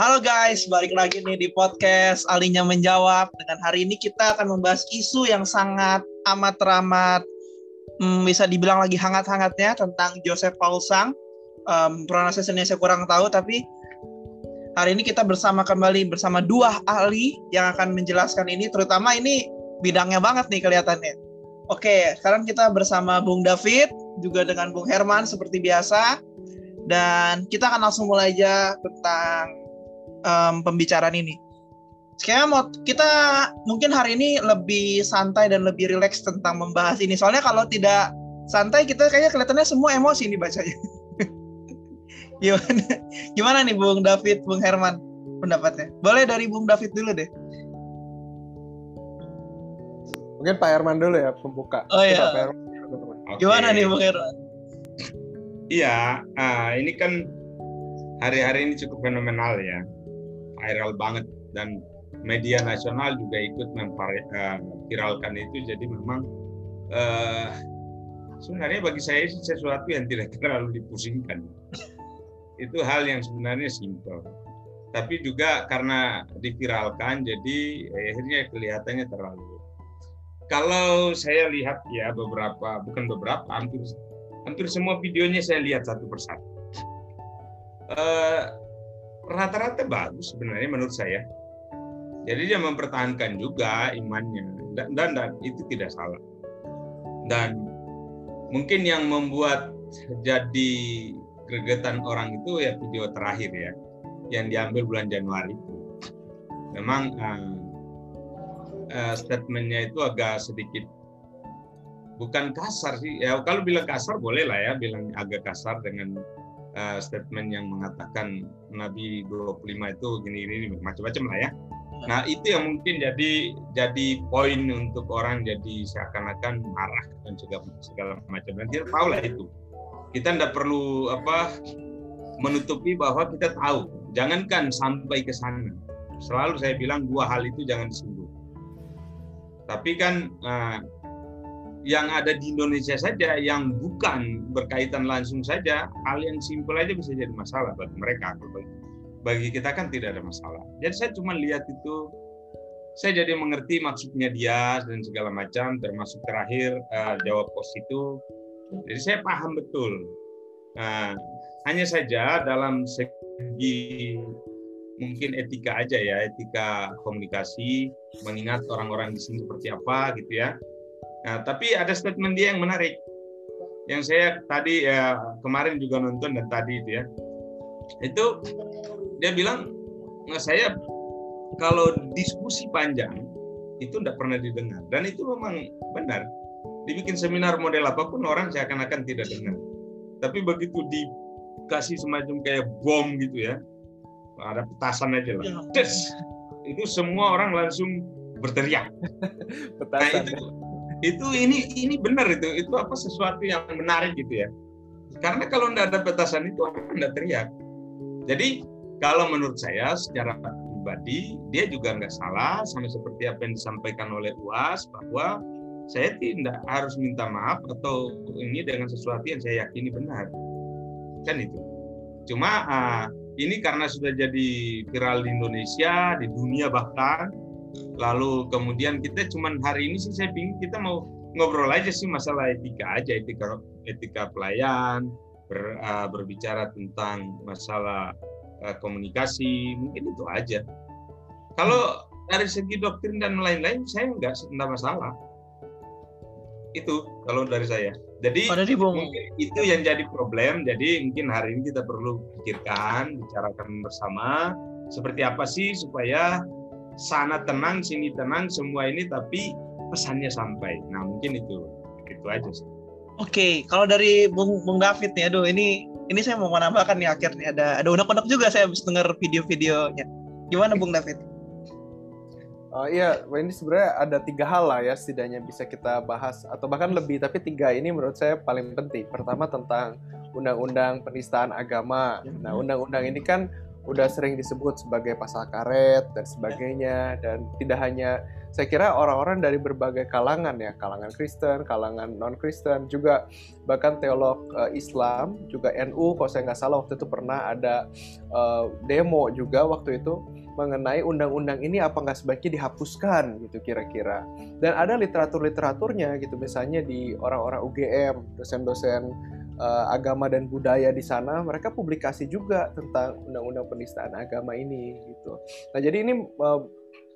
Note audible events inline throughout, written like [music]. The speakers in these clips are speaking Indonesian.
Halo guys, balik lagi nih di podcast Alinya Menjawab. Dengan hari ini kita akan membahas isu yang sangat amat teramat hmm, bisa dibilang lagi hangat-hangatnya tentang Joseph Paul Sang. Um, pronunciation saya kurang tahu, tapi hari ini kita bersama kembali bersama dua ahli yang akan menjelaskan ini, terutama ini bidangnya banget nih kelihatannya. Oke, sekarang kita bersama Bung David, juga dengan Bung Herman seperti biasa. Dan kita akan langsung mulai aja tentang um, pembicaraan ini. Kayaknya mau kita mungkin hari ini lebih santai dan lebih rileks tentang membahas ini. Soalnya kalau tidak santai kita kayaknya kelihatannya semua emosi nih bacanya. [laughs] gimana, gimana nih Bung David, Bung Herman pendapatnya? Boleh dari Bung David dulu deh. Mungkin Pak Herman dulu ya pembuka. Oh iya. Pak Herman. Okay. Gimana nih Bung Herman? Iya, uh, ini kan hari-hari ini cukup fenomenal ya viral banget. Dan media nasional juga ikut memviralkan eh, itu. Jadi memang uh, sebenarnya bagi saya sesuatu yang tidak [laughs] terlalu dipusingkan. Itu hal yang sebenarnya simpel. Tapi juga karena diviralkan jadi akhirnya kelihatannya terlalu. Kalau saya lihat ya beberapa bukan beberapa hampir hampir semua videonya saya lihat satu persatu. Uh, rata-rata bagus sebenarnya menurut saya. Jadi dia mempertahankan juga imannya dan, dan, dan itu tidak salah. Dan mungkin yang membuat jadi gregetan orang itu ya video terakhir ya yang diambil bulan Januari. Memang uh, uh, statementnya itu agak sedikit bukan kasar sih. Ya kalau bilang kasar boleh lah ya, bilang agak kasar dengan uh, statement yang mengatakan Nabi 25 itu gini-gini macam-macam lah ya. Nah itu yang mungkin jadi jadi poin untuk orang jadi seakan-akan marah dan segala, segala macam. Dan kita tahu lah itu. Kita tidak perlu apa menutupi bahwa kita tahu. Jangankan sampai ke sana. Selalu saya bilang dua hal itu jangan disinggung. Tapi kan uh, yang ada di Indonesia saja yang bukan berkaitan langsung saja hal yang simpel aja bisa jadi masalah bagi mereka. Bagi kita kan tidak ada masalah. Jadi saya cuma lihat itu saya jadi mengerti maksudnya dia dan segala macam termasuk terakhir uh, jawab pos itu. Jadi saya paham betul. Nah, hanya saja dalam segi mungkin etika aja ya etika komunikasi mengingat orang-orang di sini seperti apa gitu ya Nah, tapi ada statement dia yang menarik. Yang saya tadi ya kemarin juga nonton dan tadi itu ya. Itu dia bilang nggak saya kalau diskusi panjang itu tidak pernah didengar dan itu memang benar. Dibikin seminar model apa pun orang seakan-akan tidak dengar. Tapi begitu dikasih semacam kayak bom gitu ya, ada petasan aja lah. Des, itu semua orang langsung berteriak. [laughs] Nah itu itu ini ini benar itu. Itu apa sesuatu yang menarik gitu ya. Karena kalau tidak ada petasan itu orang tidak teriak. Jadi kalau menurut saya secara pribadi dia juga nggak salah sama seperti apa yang disampaikan oleh UAS bahwa saya tidak harus minta maaf atau ini dengan sesuatu yang saya yakini benar. Kan itu. Cuma uh, ini karena sudah jadi viral di Indonesia di dunia bahkan lalu kemudian kita cuman hari ini sih saya pingin kita mau ngobrol aja sih masalah etika aja etika etika pelayan ber, uh, berbicara tentang masalah uh, komunikasi mungkin itu aja. Kalau dari segi doktrin dan lain-lain saya nggak nggak masalah itu kalau dari saya. Jadi oh, mungkin itu yang jadi problem jadi mungkin hari ini kita perlu pikirkan bicarakan bersama seperti apa sih supaya sana tenang, sini tenang, semua ini tapi pesannya sampai. Nah mungkin itu itu aja sih. Oke, okay. kalau dari Bung, Bung David nih, aduh ini ini saya mau menambahkan nih akhirnya ada ada unek-unek juga saya habis dengar video-videonya. Gimana Bung David? Uh, iya, ini sebenarnya ada tiga hal lah ya setidaknya bisa kita bahas atau bahkan lebih, tapi tiga ini menurut saya paling penting. Pertama tentang undang-undang penistaan agama. Nah, undang-undang ini kan udah sering disebut sebagai pasal karet dan sebagainya. Dan tidak hanya saya kira orang-orang dari berbagai kalangan ya kalangan Kristen kalangan non Kristen juga bahkan teolog uh, Islam juga NU kalau saya nggak salah waktu itu pernah ada uh, demo juga waktu itu mengenai undang-undang ini apa nggak sebaiknya dihapuskan gitu kira-kira. Dan ada literatur-literaturnya gitu misalnya di orang-orang UGM dosen-dosen uh, agama dan budaya di sana mereka publikasi juga tentang undang-undang penistaan agama ini gitu. Nah jadi ini uh,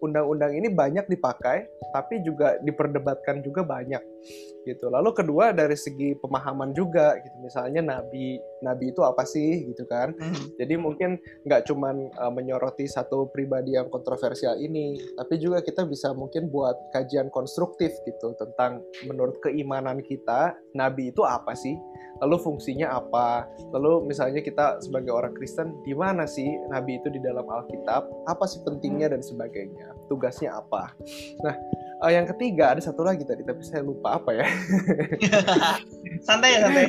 undang-undang ini banyak dipakai, tapi juga diperdebatkan juga banyak gitu. Lalu kedua dari segi pemahaman juga gitu. Misalnya nabi, nabi itu apa sih gitu kan? Mm. Jadi mungkin nggak cuman uh, menyoroti satu pribadi yang kontroversial ini, tapi juga kita bisa mungkin buat kajian konstruktif gitu tentang menurut keimanan kita nabi itu apa sih? Lalu fungsinya apa? Lalu misalnya kita sebagai orang Kristen, di mana sih nabi itu di dalam Alkitab? Apa sih pentingnya dan sebagainya? Tugasnya apa? Nah, uh, yang ketiga ada satu lagi tadi, tapi saya lupa apa ya. [laughs] santai ya santai.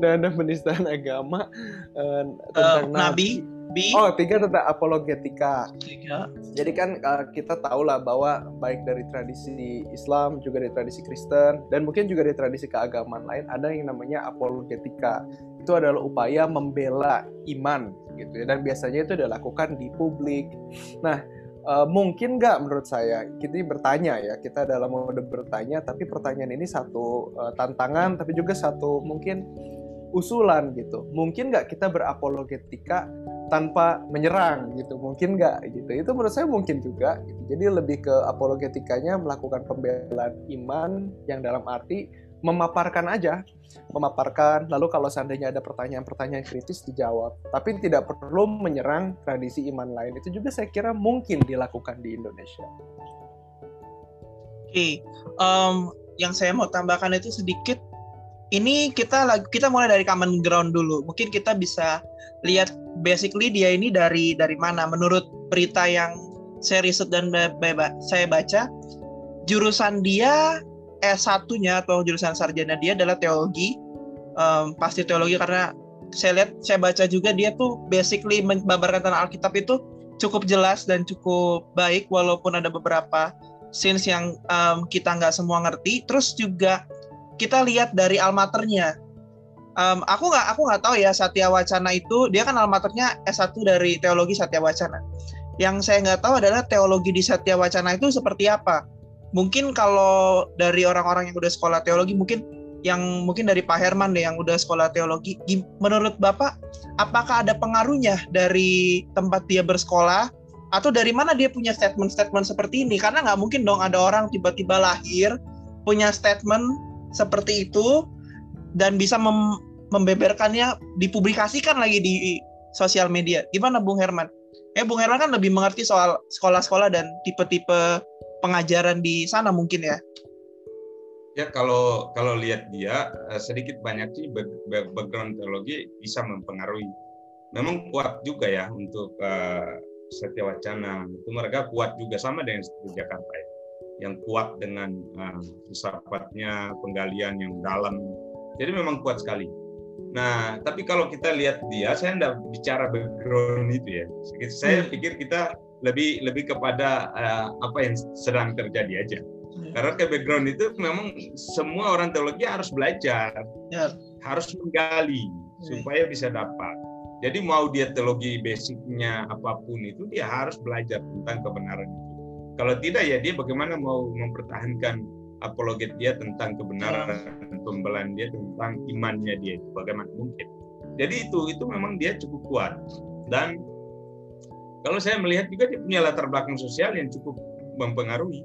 Dan ada penistaan agama uh, tentang uh, nabi. nabi B. Oh, tiga tentang apologetika. Tiga. Jadi kan uh, kita tahu lah bahwa baik dari tradisi Islam juga dari tradisi Kristen dan mungkin juga dari tradisi keagamaan lain ada yang namanya apologetika. Itu adalah upaya membela iman gitu ya dan biasanya itu dilakukan di publik. Nah, uh, mungkin nggak menurut saya? Kita bertanya ya kita dalam mode bertanya tapi pertanyaan ini satu uh, tantangan tapi juga satu mungkin usulan gitu. Mungkin nggak kita berapologetika tanpa menyerang gitu? Mungkin nggak gitu? Itu menurut saya mungkin juga gitu. jadi lebih ke apologetikanya melakukan pembelaan iman yang dalam arti memaparkan aja memaparkan lalu kalau seandainya ada pertanyaan-pertanyaan kritis dijawab tapi tidak perlu menyerang tradisi iman lain itu juga saya kira mungkin dilakukan di Indonesia oke okay. um, yang saya mau tambahkan itu sedikit ini kita kita mulai dari common ground dulu. Mungkin kita bisa lihat basically dia ini dari dari mana. Menurut berita yang saya riset dan saya baca, jurusan dia S1-nya atau jurusan sarjana dia adalah teologi. Um, pasti teologi karena saya lihat saya baca juga dia tuh basically membabarkan tentang Alkitab itu cukup jelas dan cukup baik walaupun ada beberapa scenes yang um, kita nggak semua ngerti. Terus juga kita lihat dari almaternya. Um, aku nggak aku nggak tahu ya Satya Wacana itu dia kan almaternya S1 dari teologi Satya Wacana. Yang saya nggak tahu adalah teologi di Satya Wacana itu seperti apa. Mungkin kalau dari orang-orang yang udah sekolah teologi mungkin yang mungkin dari Pak Herman deh yang udah sekolah teologi, menurut Bapak apakah ada pengaruhnya dari tempat dia bersekolah atau dari mana dia punya statement-statement seperti ini? Karena nggak mungkin dong ada orang tiba-tiba lahir punya statement seperti itu dan bisa mem membeberkannya dipublikasikan lagi di sosial media. Gimana Bung Herman? Eh Bung Herman kan lebih mengerti soal sekolah-sekolah dan tipe-tipe pengajaran di sana mungkin ya. Ya kalau kalau lihat dia eh, sedikit banyak sih background teologi bisa mempengaruhi. Memang kuat juga ya untuk uh, Setia Wacana. Itu mereka kuat juga sama dengan seperti Jakarta ya yang kuat dengan uh, filsafatnya, penggalian yang dalam. Jadi memang kuat sekali. Nah, tapi kalau kita lihat dia, saya tidak bicara background itu ya. Saya hmm. pikir kita lebih lebih kepada uh, apa yang sedang terjadi aja. Hmm. Karena ke background itu memang semua orang teologi harus belajar, ya. harus menggali hmm. supaya bisa dapat. Jadi mau dia teologi basicnya apa pun itu dia harus belajar tentang kebenaran itu. Kalau tidak ya dia bagaimana mau mempertahankan apologet dia tentang kebenaran pembelaan dia tentang imannya dia itu bagaimana mungkin. Jadi itu itu memang dia cukup kuat dan kalau saya melihat juga dia punya latar belakang sosial yang cukup mempengaruhi.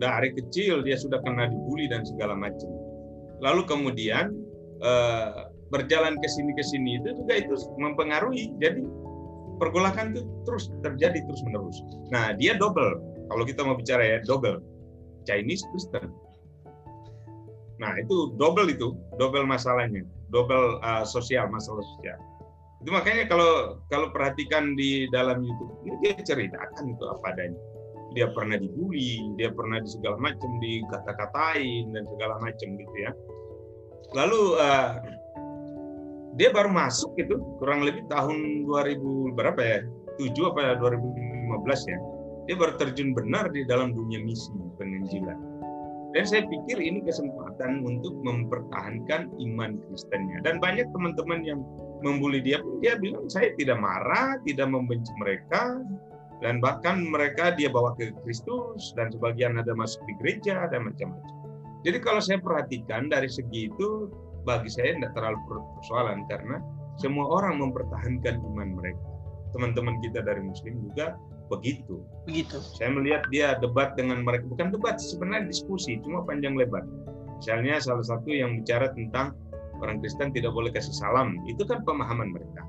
Dari kecil dia sudah kena dibully dan segala macam. Lalu kemudian eh, berjalan ke sini ke sini itu juga itu mempengaruhi. Jadi pergolakan itu terus terjadi terus menerus. Nah dia double kalau kita mau bicara ya double Chinese Kristen. Nah itu double itu double masalahnya, double uh, sosial masalah sosial. Itu makanya kalau kalau perhatikan di dalam YouTube dia ceritakan itu apa adanya. Dia pernah dibully, dia pernah di segala macam dikata-katain dan segala macam gitu ya. Lalu uh, dia baru masuk itu kurang lebih tahun 2000 berapa ya 7 apa 2015 ya dia baru terjun benar di dalam dunia misi penginjilan dan saya pikir ini kesempatan untuk mempertahankan iman Kristennya dan banyak teman-teman yang membuli dia pun dia bilang saya tidak marah tidak membenci mereka dan bahkan mereka dia bawa ke Kristus dan sebagian ada masuk di gereja dan macam-macam jadi kalau saya perhatikan dari segi itu bagi saya tidak terlalu persoalan karena semua orang mempertahankan iman mereka. Teman-teman kita dari Muslim juga begitu. Begitu. Saya melihat dia debat dengan mereka, bukan debat, sebenarnya diskusi, cuma panjang lebar. Misalnya salah satu yang bicara tentang orang Kristen tidak boleh kasih salam, itu kan pemahaman mereka.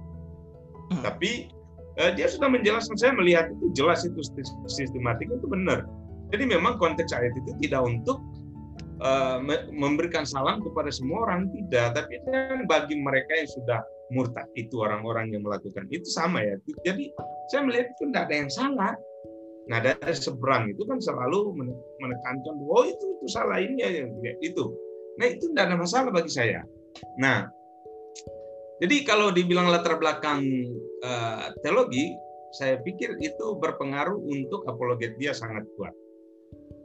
Hmm. Tapi eh, dia sudah menjelaskan, saya melihat itu jelas itu sistematik itu benar. Jadi memang konteks ayat itu tidak untuk uh, memberikan salam kepada semua orang tidak, tapi kan bagi mereka yang sudah murtad itu orang-orang yang melakukan itu sama ya. Jadi saya melihat itu tidak ada yang salah. Nah dari seberang itu kan selalu menekankan, oh itu itu salah ini ya, ya itu. Nah itu tidak ada masalah bagi saya. Nah jadi kalau dibilang latar belakang uh, teologi, saya pikir itu berpengaruh untuk apologet dia sangat kuat.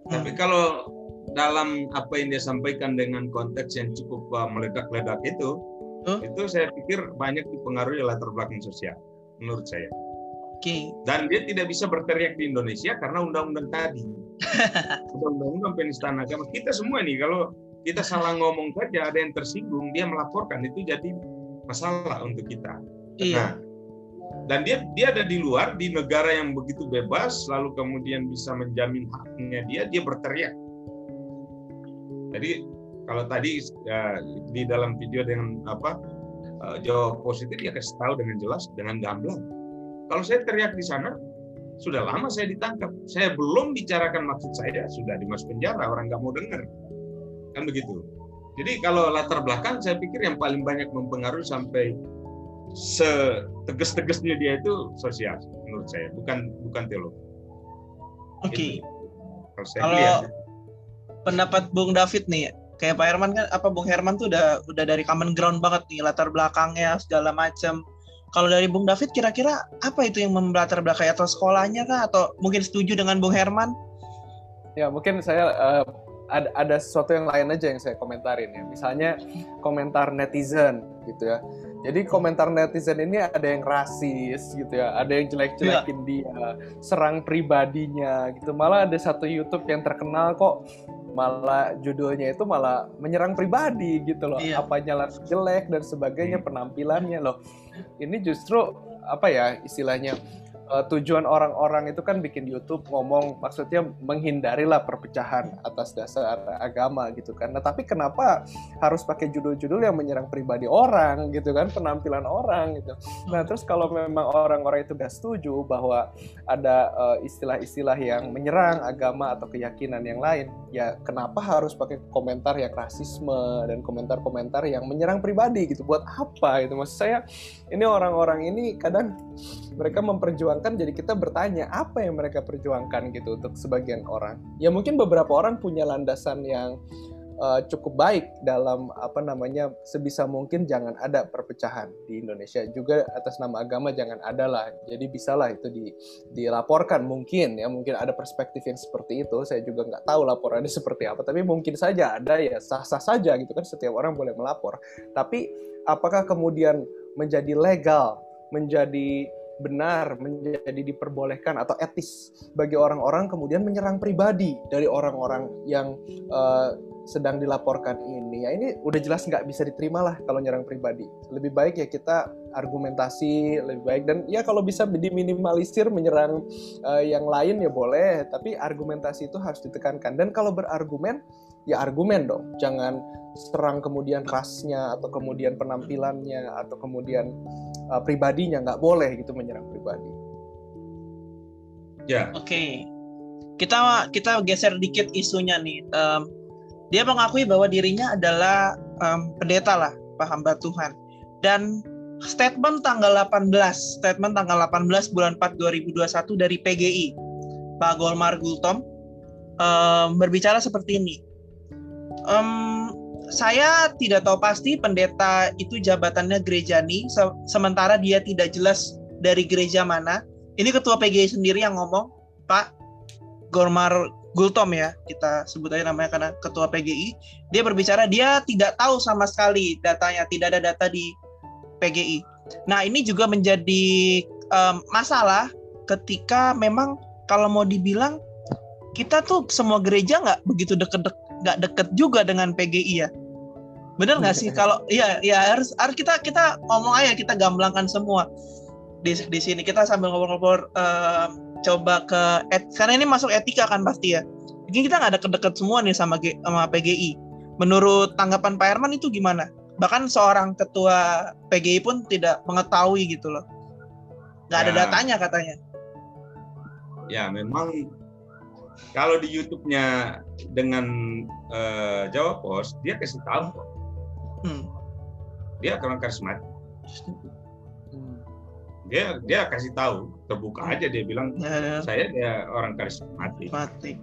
Tapi hmm. kalau dalam apa yang dia sampaikan dengan konteks yang cukup uh, meledak-ledak itu, huh? itu saya pikir banyak dipengaruhi latar belakang sosial, menurut saya. Oke. Okay. Dan dia tidak bisa berteriak di Indonesia karena undang-undang tadi. [laughs] undang-undang penistaan agama. Kita semua nih kalau kita salah ngomong saja ada yang tersinggung, dia melaporkan itu jadi masalah untuk kita. Iya. Nah, dan dia dia ada di luar di negara yang begitu bebas lalu kemudian bisa menjamin haknya dia dia berteriak jadi kalau tadi ya, di dalam video dengan apa uh, jawab positif ya kasih tahu dengan jelas dengan gamblang. Kalau saya teriak di sana sudah lama saya ditangkap. Saya belum bicarakan maksud saya sudah dimasuk penjara orang nggak mau dengar kan begitu. Jadi kalau latar belakang saya pikir yang paling banyak mempengaruhi sampai setegas-tegasnya dia itu sosial menurut saya bukan bukan teologi. Oke. Okay. Kalau, kalau pendapat Bung David nih kayak Pak Herman kan apa Bung Herman tuh udah udah dari common ground banget nih latar belakangnya segala macam. Kalau dari Bung David kira-kira apa itu yang membelatar belakang atau sekolahnya kah atau mungkin setuju dengan Bung Herman? Ya mungkin saya uh, ada ada sesuatu yang lain aja yang saya komentarin ya. Misalnya komentar netizen gitu ya. Jadi komentar netizen ini ada yang rasis gitu ya, ada yang jelek-jelekin ya. dia, serang pribadinya gitu. Malah ada satu YouTube yang terkenal kok malah judulnya itu malah menyerang pribadi gitu loh iya. apanya lah jelek dan sebagainya hmm. penampilannya loh ini justru apa ya istilahnya uh, tujuan orang-orang itu kan bikin YouTube ngomong maksudnya menghindarilah perpecahan atas dasar agama gitu kan. Nah, tapi kenapa harus pakai judul-judul yang menyerang pribadi orang gitu kan, penampilan orang gitu. Nah, terus kalau memang orang-orang itu gak setuju bahwa ada istilah istilah-istilah yang menyerang agama atau keyakinan yang lain, ya kenapa harus pakai komentar yang rasisme dan komentar-komentar yang menyerang pribadi gitu? Buat apa itu? Maksud saya ini orang-orang ini kadang mereka memperjuangkan jadi kita bertanya apa yang mereka perjuangkan gitu untuk sebagian orang? Ya mungkin beberapa orang punya landasan yang uh, cukup baik dalam apa namanya sebisa mungkin jangan ada perpecahan di Indonesia. Juga atas nama agama jangan ada lah. Jadi bisalah itu di, dilaporkan. Mungkin ya mungkin ada perspektif yang seperti itu. Saya juga nggak tahu laporannya [laughs] seperti apa. Tapi mungkin saja ada ya. Sah-sah saja gitu kan setiap orang boleh melapor. Tapi apakah kemudian menjadi legal menjadi benar menjadi diperbolehkan atau etis bagi orang-orang kemudian menyerang pribadi dari orang-orang yang uh, sedang dilaporkan ini. Ya ini udah jelas nggak bisa diterima lah kalau nyerang pribadi. Lebih baik ya kita argumentasi lebih baik. Dan ya kalau bisa diminimalisir menyerang uh, yang lain ya boleh tapi argumentasi itu harus ditekankan. Dan kalau berargumen ya argumen dong jangan serang kemudian rasnya atau kemudian penampilannya atau kemudian uh, pribadinya nggak boleh gitu menyerang pribadi. Ya. Oke, okay. kita kita geser dikit isunya nih. Um, dia mengakui bahwa dirinya adalah um, pendeta lah, hamba Tuhan. Dan statement tanggal 18, statement tanggal 18 bulan 4 2021 dari PGI, Pak Golmar Gultom um, berbicara seperti ini. Um, saya tidak tahu pasti pendeta itu jabatannya gerejani, se- sementara dia tidak jelas dari gereja mana. Ini ketua PGI sendiri yang ngomong, Pak Gormar Gultom ya, kita sebut aja namanya karena ketua PGI. Dia berbicara dia tidak tahu sama sekali datanya, tidak ada data di PGI. Nah ini juga menjadi em, masalah ketika memang kalau mau dibilang kita tuh semua gereja nggak begitu deket nggak deket juga dengan PGI ya? Bener nggak sih? Kalau iya ya harus harus kita kita ngomong aja kita gamblangkan semua. Di di sini kita sambil ngobrol-ngobrol em, coba ke et, karena ini masuk etika kan pasti ya. Mungkin kita nggak deket-deket semua nih sama G- sama PGI menurut tanggapan Pak Herman itu gimana? Bahkan seorang ketua PGI pun tidak mengetahui gitu loh. Nggak ada Ya. datanya katanya. Ya memang kalau di YouTube-nya dengan eh, Jawa Pos dia kasih tahu. Hmm. dia orang karismatik Hmm. dia dia kasih tahu terbuka aja dia bilang Ya, ya, saya dia orang karismatik mati.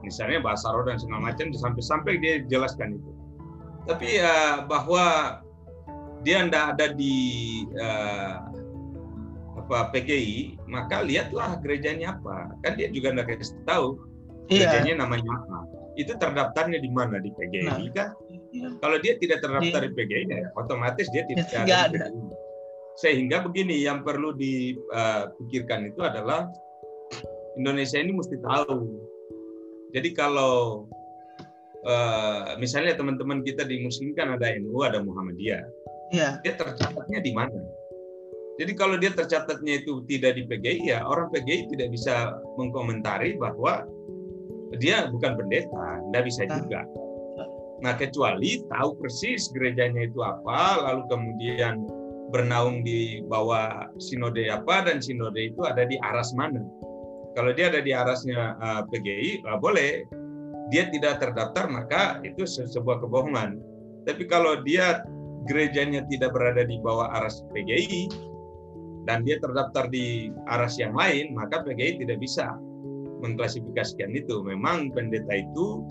misalnya bahasa roh dan segala macam sampai-sampai dia jelaskan itu tapi ya bahwa dia tidak ada di eh, apa PGI maka lihatlah gerejanya apa kan dia juga tidak kasih tahu Iya. gerejanya namanya apa itu terdaftarnya di mana di PGI kan Iya. kalau dia tidak terdaftar Iya. di PGI ya otomatis dia tidak Nggak ada ada. PGI. sehingga begini yang perlu dipikirkan itu adalah Indonesia ini mesti tahu jadi kalau eh, misalnya teman-teman kita di Muslim kan ada NU ada Muhammadiyah Iya. dia tercatatnya di mana jadi kalau dia tercatatnya itu tidak di PGI ya orang PGI tidak bisa mengkomentari bahwa dia bukan pendeta, tidak bisa Nah. juga. Nah kecuali tahu persis gerejanya itu apa, lalu kemudian bernaung di bawah sinode apa dan sinode itu ada di aras mana. Kalau dia ada di arasnya eh, PGI, ah, boleh. Dia tidak terdaftar maka itu se- sebuah kebohongan. Tapi kalau dia gerejanya tidak berada di bawah aras PGI dan dia terdaftar di aras yang lain, maka PGI tidak bisa mengklasifikasikan itu. Memang pendeta itu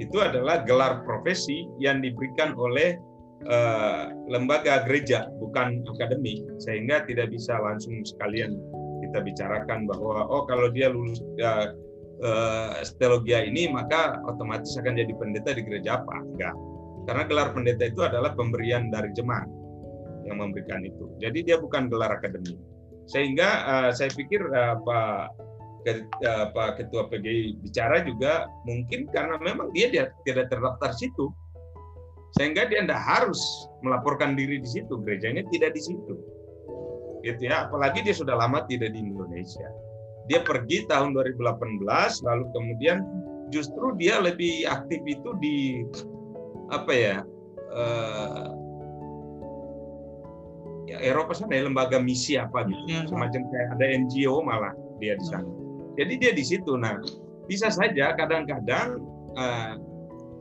itu adalah gelar profesi yang diberikan oleh eh, lembaga gereja, bukan akademik, sehingga tidak bisa langsung sekalian kita bicarakan bahwa oh kalau dia lulus eh, eh, teologia ini maka otomatis akan jadi pendeta di gereja apa? Enggak. Karena gelar pendeta itu adalah pemberian dari jemaat yang memberikan itu. Jadi dia bukan gelar akademik. Sehingga eh, saya pikir eh, Pak ke- eh, Ketua PGI bicara juga mungkin karena memang dia, tidak terdaftar situ. Sehingga dia tidak harus melaporkan diri di situ, gerejanya tidak di situ. Gitu ya, apalagi dia sudah lama tidak di Indonesia. Dia pergi tahun 2018 lalu kemudian justru dia lebih aktif itu di apa ya? Ya Eropa sana ya, lembaga misi apa gitu. Iya. semacam kayak ada NGO malah dia di sana. Jadi dia di situ. Nah bisa saja kadang-kadang eh,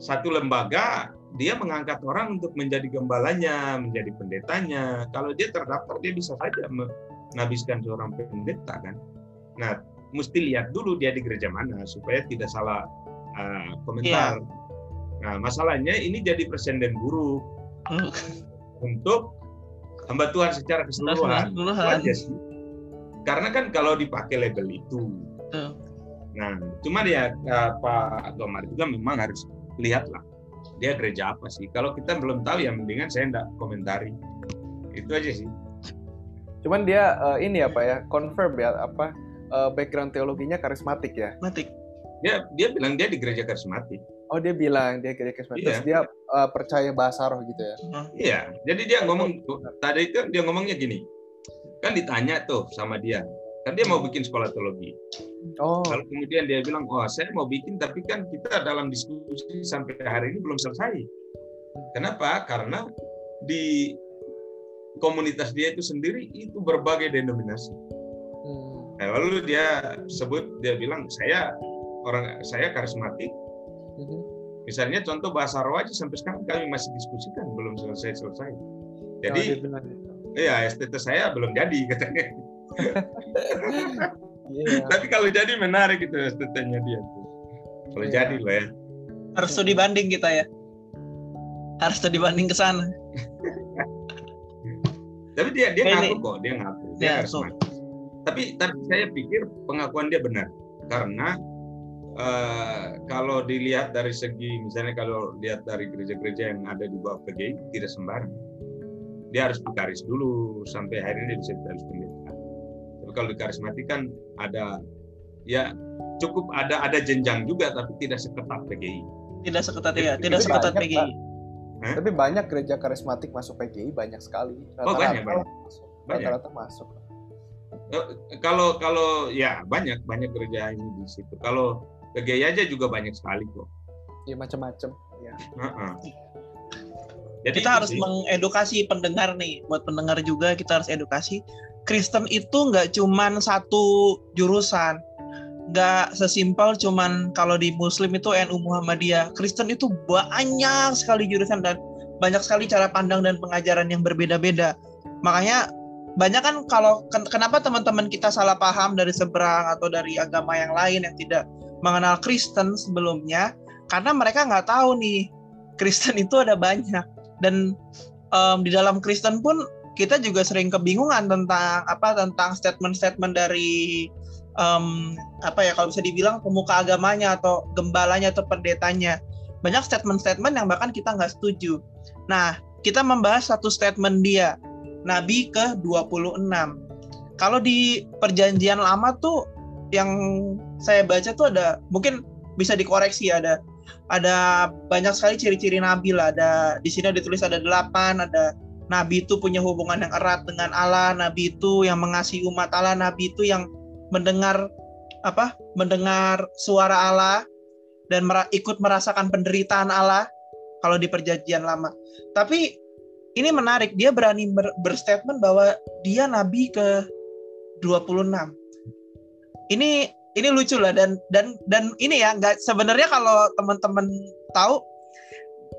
satu lembaga dia mengangkat orang untuk menjadi gembalanya menjadi pendetanya. Kalau dia terdaftar dia bisa saja menghabiskan seorang pendeta kan. Nah mesti lihat dulu dia di gereja mana supaya tidak salah eh, komentar. Nah masalahnya ini jadi presiden buruk. Hmm. untuk hamba Tuhan secara keseluruhan. Keseluruhan. aja sih. Karena kan kalau dipakai label itu, Betul. nah cuma ya eh, Pak Gomar juga memang harus lihatlah dia gereja apa sih. Kalau kita belum tahu ya mendingan saya enggak komentari. Itu aja sih. Cuman dia eh, ini apa ya confirm ya apa eh, background teologinya karismatik ya. Mati. Dia dia bilang dia di gereja karismatik. Oh dia bilang dia karismatik. Iya. Terus dia eh, percaya bahasa roh gitu ya. Iya, jadi dia ngomong tadi itu dia ngomongnya gini. Kan ditanya tuh sama dia. Kan dia mau bikin sekolah teologi. Oh. Lalu kemudian dia bilang, oh saya mau bikin, tapi kan kita dalam diskusi sampai hari ini belum selesai. Kenapa? Karena di komunitas dia itu sendiri itu berbagai denominasi. Hmm. Nah, lalu dia sebut, dia bilang saya orang saya karismatik. Mhm. Misalnya contoh bahasa roh aja sampai sekarang kami masih diskusikan belum selesai selesai. Oh, Jadi gitu. iya STT saya belum jadi [laughs] katanya. Iya. Tapi kalau jadi menarik gitu STT-nya dia tuh. Kalau Iya. jadi loh ya. Harus studi banding kita ya. harus dibanding ke sana. [laughs] Tapi dia dia ngaku kok, dia ngaku. Dia Ya, karismatik. Tapi tapi saya pikir pengakuan dia benar karena eh, kalau dilihat dari segi misalnya kalau lihat dari gereja-gereja yang ada di bawah PGI tidak sembarang. Dia harus dikaris dulu sampai akhirnya dia bisa dikaris pendeta. Tapi kalau dikarismatik kan ada ya cukup ada ada jenjang juga tapi tidak seketat PGI. Tidak seketat ya, tidak seketat banyak, PGI. Hah? Tapi banyak gereja karismatik masuk PGI banyak sekali. Oh, banyak, banyak. masuk. Banyak. Rata-rata masuk. Eh, Kalau kalau ya banyak banyak gereja ini di situ. Kalau PGI aja juga banyak sekali kok. Ya macam-macam. Ya. Heeh. Jadi Kita harus sih. mengedukasi pendengar nih. Buat pendengar juga kita harus edukasi. Kristen itu nggak cuman satu jurusan. Nggak sesimpel cuman kalau di Muslim itu NU Muhammadiyah. Kristen itu banyak sekali jurusan dan banyak sekali cara pandang dan pengajaran yang berbeda-beda. Makanya banyak kan kalau ken- kenapa teman-teman kita salah paham dari seberang atau dari agama yang lain yang tidak mengenal Kristen sebelumnya karena mereka nggak tahu nih Kristen itu ada banyak dan em, di dalam Kristen pun kita juga sering kebingungan tentang apa tentang statement-statement dari em, apa ya kalau bisa dibilang pemuka agamanya atau gembalanya atau pendetanya banyak statement-statement yang bahkan kita nggak setuju. Nah kita membahas satu statement dia Nabi ke 26. Kalau di perjanjian lama tuh yang saya baca tuh ada mungkin bisa dikoreksi ada ada banyak sekali ciri-ciri nabi lah. Ada di sini ditulis ada delapan, ada nabi itu punya hubungan yang erat dengan Allah, nabi itu yang mengasihi umat Allah, nabi itu yang mendengar apa? mendengar suara Allah dan mera- ikut merasakan penderitaan Allah kalau di perjanjian lama. Tapi ini menarik, dia berani ber- berstatement bahwa dia nabi ke 26. Ini ini lucu lah dan dan dan ini ya nggak sebenarnya kalau teman-teman tahu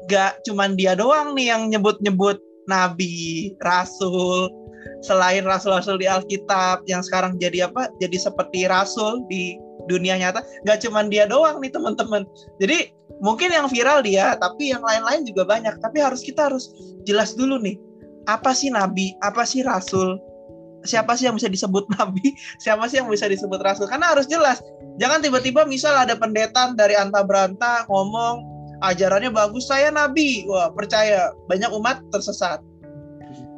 nggak cuman dia doang nih yang nyebut-nyebut nabi, rasul, selain rasul-rasul di Alkitab yang sekarang jadi apa? Jadi seperti rasul di dunia nyata, nggak cuman dia doang nih teman-teman. Jadi mungkin yang viral dia, tapi yang lain-lain juga banyak. Tapi harus kita harus jelas dulu nih, apa sih nabi, apa sih rasul, siapa sih yang bisa disebut [laughs] nabi, siapa sih yang bisa disebut rasul? Karena harus jelas. Jangan tiba-tiba misal ada pendeta dari anta beranta ngomong ajarannya bagus, saya nabi, wah percaya banyak umat tersesat.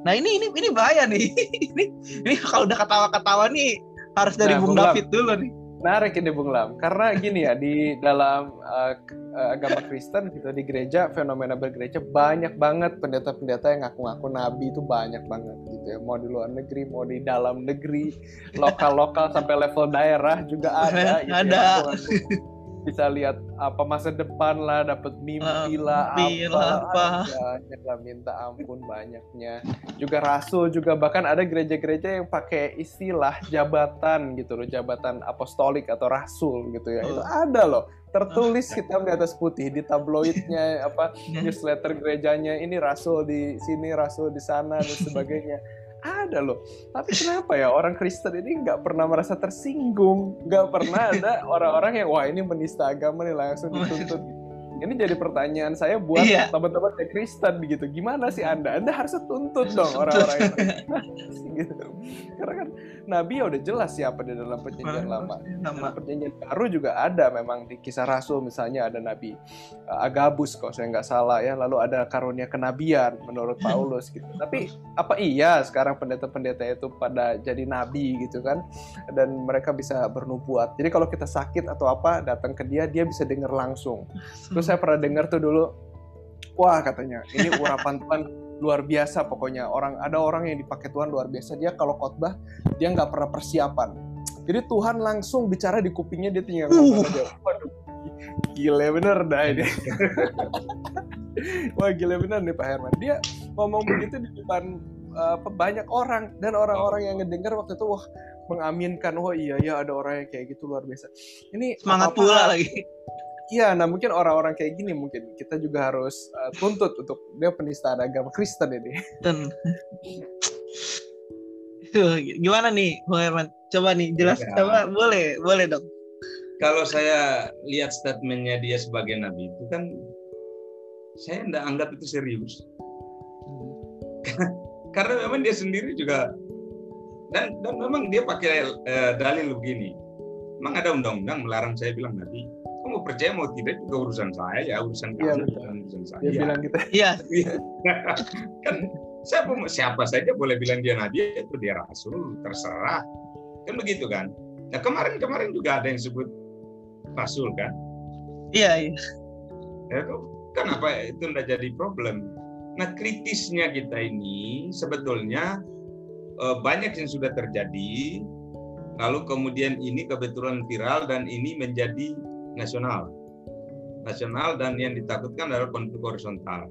Nah ini ini ini bahaya nih. [laughs] ini ini kalau udah ketawa-ketawa nih harus dari Nah, Bung. David dulu nih. Menarik ini Bung Lam, karena gini ya di dalam uh, agama Kristen gitu di gereja fenomena bergereja banyak banget pendeta-pendeta yang ngaku-ngaku nabi itu banyak banget gitu ya mau di luar negeri mau di dalam negeri lokal-lokal sampai level daerah juga ada [laughs] gitu ya, Ada. ngaku-ngaku. Bisa lihat apa masa depan lah dapat mimpi lah mimpi apa, apa. lah minta ampun banyaknya. Juga rasul juga bahkan ada gereja-gereja yang pakai istilah jabatan gitu loh jabatan apostolik atau rasul gitu ya. Itu Oh. ada loh tertulis hitam di atas putih di tabloidnya apa [laughs] newsletter gerejanya ini rasul di sini rasul di sana dan sebagainya ada loh. Tapi kenapa ya orang Kristen ini nggak pernah merasa tersinggung? Nggak pernah ada orang-orang yang wah ini menista agama nih langsung dituntut ini jadi pertanyaan saya buat Iya. teman-teman yang Kristen gitu gimana sih anda? Anda harus tuntut dong orang-orang yang [laughs] gitu. Karena kan Nabi ya udah jelas siapa di dalam perjanjian lama. Dalam perjanjian baru juga ada memang di kisah Rasul misalnya ada Nabi uh, Agabus kok saya nggak salah ya. Lalu ada karunia kenabian menurut [laughs] Paulus gitu. Tapi apa iya sekarang pendeta-pendeta itu pada jadi nabi gitu kan? Dan mereka bisa bernubuat. Jadi kalau kita sakit atau apa datang ke dia dia bisa dengar langsung. Terus saya pernah dengar tuh dulu wah katanya ini urapan Tuhan luar biasa pokoknya. Orang ada orang yang dipakai Tuhan luar biasa. Dia kalau khotbah dia nggak pernah persiapan. Jadi Tuhan langsung bicara di kupingnya dia tinggal ngomong Uh. aja waduh gile bener dah ini. [laughs] Wah gile bener nih Pak Herman. Dia ngomong begitu di depan uh, banyak orang. Dan orang-orang yang ngedengar waktu itu wah mengaminkan. Oh iya ya ada orang yang kayak gitu luar biasa. Ini Semangat pula lagi. Iya, nah mungkin orang-orang kayak gini mungkin kita juga harus uh, tuntut untuk dia penistaan agama Kristen ini. Dan Tuh, gimana nih Bung Herman? Coba nih jelas Ya. coba boleh boleh dong. Kalau saya lihat statementnya dia sebagai nabi itu kan saya tidak anggap itu serius. [laughs] Karena memang dia sendiri juga dan dan memang dia pakai uh, dalil begini. Memang ada undang-undang melarang saya bilang nabi. Percaya mau tidak itu urusan saya ya urusan Iya, kamu bukan urusan saya. Dia bilang gitu. Iya, [laughs] kan siapa siapa saja boleh bilang dia nabi itu dia rasul terserah kan begitu kan. Nah kemarin kemarin juga ada yang sebut rasul kan. iya, iya. Ya, itu kan apa itu tidak jadi problem. Nah kritisnya kita ini sebetulnya eh, banyak yang sudah terjadi, lalu kemudian ini kebetulan viral dan ini menjadi nasional, nasional dan yang ditakutkan adalah konflik horizontal.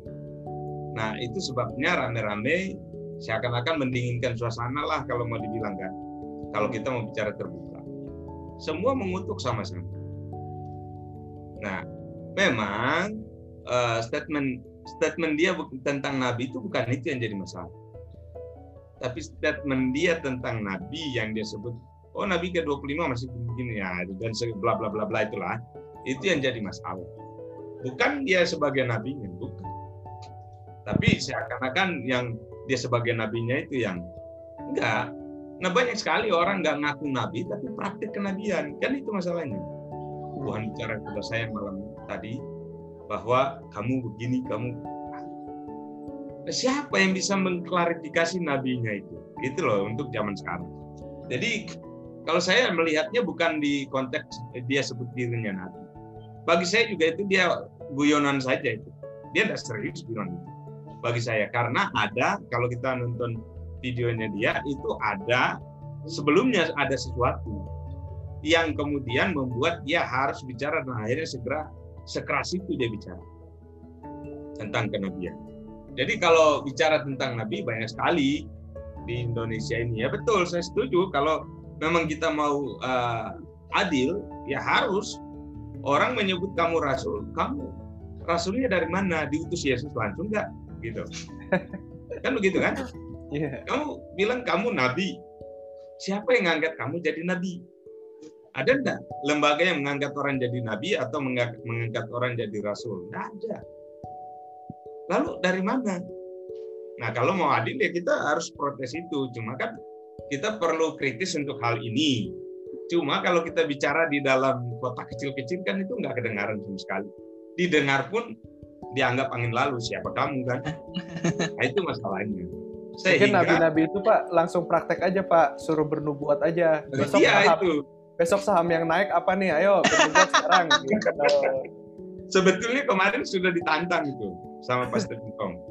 Nah itu sebabnya rame-rame seakan-akan mendinginkan suasana lah kalau mau dibilang kan, kalau kita mau bicara terbuka. Semua mengutuk sama-sama. Nah memang uh, statement statement dia tentang nabi itu bukan itu yang jadi masalah. Tapi statement dia tentang nabi yang dia sebut oh nabi ke-25 masih begini ya dan bla bla bla bla itulah itu yang jadi masalah. Bukan dia sebagai nabinya, bukan. Tapi seakan-akan yang dia sebagai nabinya itu yang enggak. Nah banyak sekali orang nggak ngaku nabi tapi praktik kenabian kan itu masalahnya. Tuhan bicara kepada saya malam tadi bahwa kamu begini, kamu Nah, siapa yang bisa mengklarifikasi nabinya itu? Itu loh untuk zaman sekarang. Jadi kalau saya melihatnya bukan di konteks dia sebut dirinya nabi. Bagi saya juga itu dia guyonan saja itu. Dia tidak serius itu. Bagi saya karena ada kalau kita nonton videonya dia itu ada sebelumnya ada sesuatu yang kemudian membuat dia harus bicara dan akhirnya segera sekeras itu dia bicara tentang kenabian. Jadi kalau bicara tentang nabi banyak sekali di Indonesia ini ya betul saya setuju kalau memang kita mau uh, adil ya harus. Orang menyebut kamu rasul kamu rasulnya dari mana? Diutus Yesus langsung nggak? Gitu. Kan begitu kan? Iya. kamu bilang kamu nabi. Siapa yang mengangkat kamu jadi nabi? Ada enggak lembaga yang mengangkat orang jadi nabi atau mengangkat, mengangkat orang jadi rasul? Enggak ada. Lalu dari mana? Nah kalau mau adil ya kita harus protes itu. Cuma kan kita perlu kritis untuk hal ini cuma kalau kita bicara di dalam kota kecil-kecil kan itu nggak kedengaran sama sekali didengar pun dianggap angin lalu siapa kamu kan [laughs] nah, itu masalahnya Mungkin nabi-nabi itu Pak langsung praktek aja Pak, suruh bernubuat aja. Besok iya saham, itu besok saham yang naik apa nih? Ayo bernubuat sekarang. [laughs] Gitu. sebetulnya kemarin sudah ditantang itu sama Pastor Bintong. [laughs]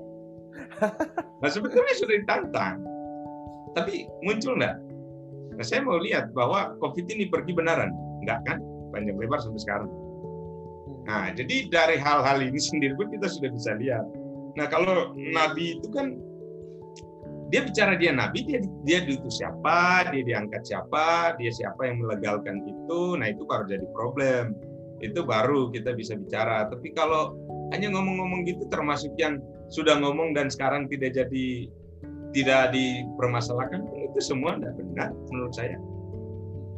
Nah sebetulnya sudah ditantang, tapi muncul nggak? Nah saya mau lihat bahwa COVID ini pergi benaran, nggak kan? Panjang lebar sampai sekarang. Nah jadi dari hal-hal ini sendiri pun kita sudah bisa lihat. Nah kalau Nabi itu kan dia bicara dia nabi dia dia diutus siapa dia diangkat siapa dia siapa yang melegalkan itu nah itu baru jadi problem itu baru kita bisa bicara tapi kalau hanya ngomong-ngomong gitu termasuk yang sudah ngomong dan sekarang tidak jadi tidak dipermasalahkan itu semua tidak benar menurut saya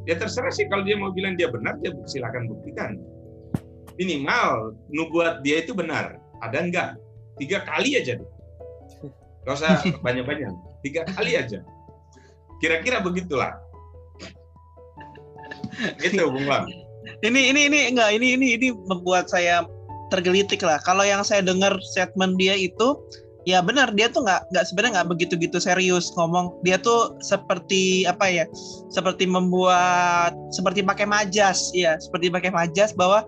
ya terserah sih kalau dia mau bilang dia benar dia silakan buktikan minimal nubuat dia itu benar ada enggak tiga kali aja deh Gak usah [laughs] banyak-banyak, tiga kali aja. Kira-kira begitulah. Gitu, Bung Lam. Ini ini ini enggak ini ini ini membuat saya tergelitik lah. Kalau yang saya dengar statement dia itu ya benar. Dia tuh nggak nggak sebenarnya nggak begitu gitu serius ngomong. Dia tuh seperti apa ya seperti membuat seperti pakai majas. Ya seperti pakai majas bahwa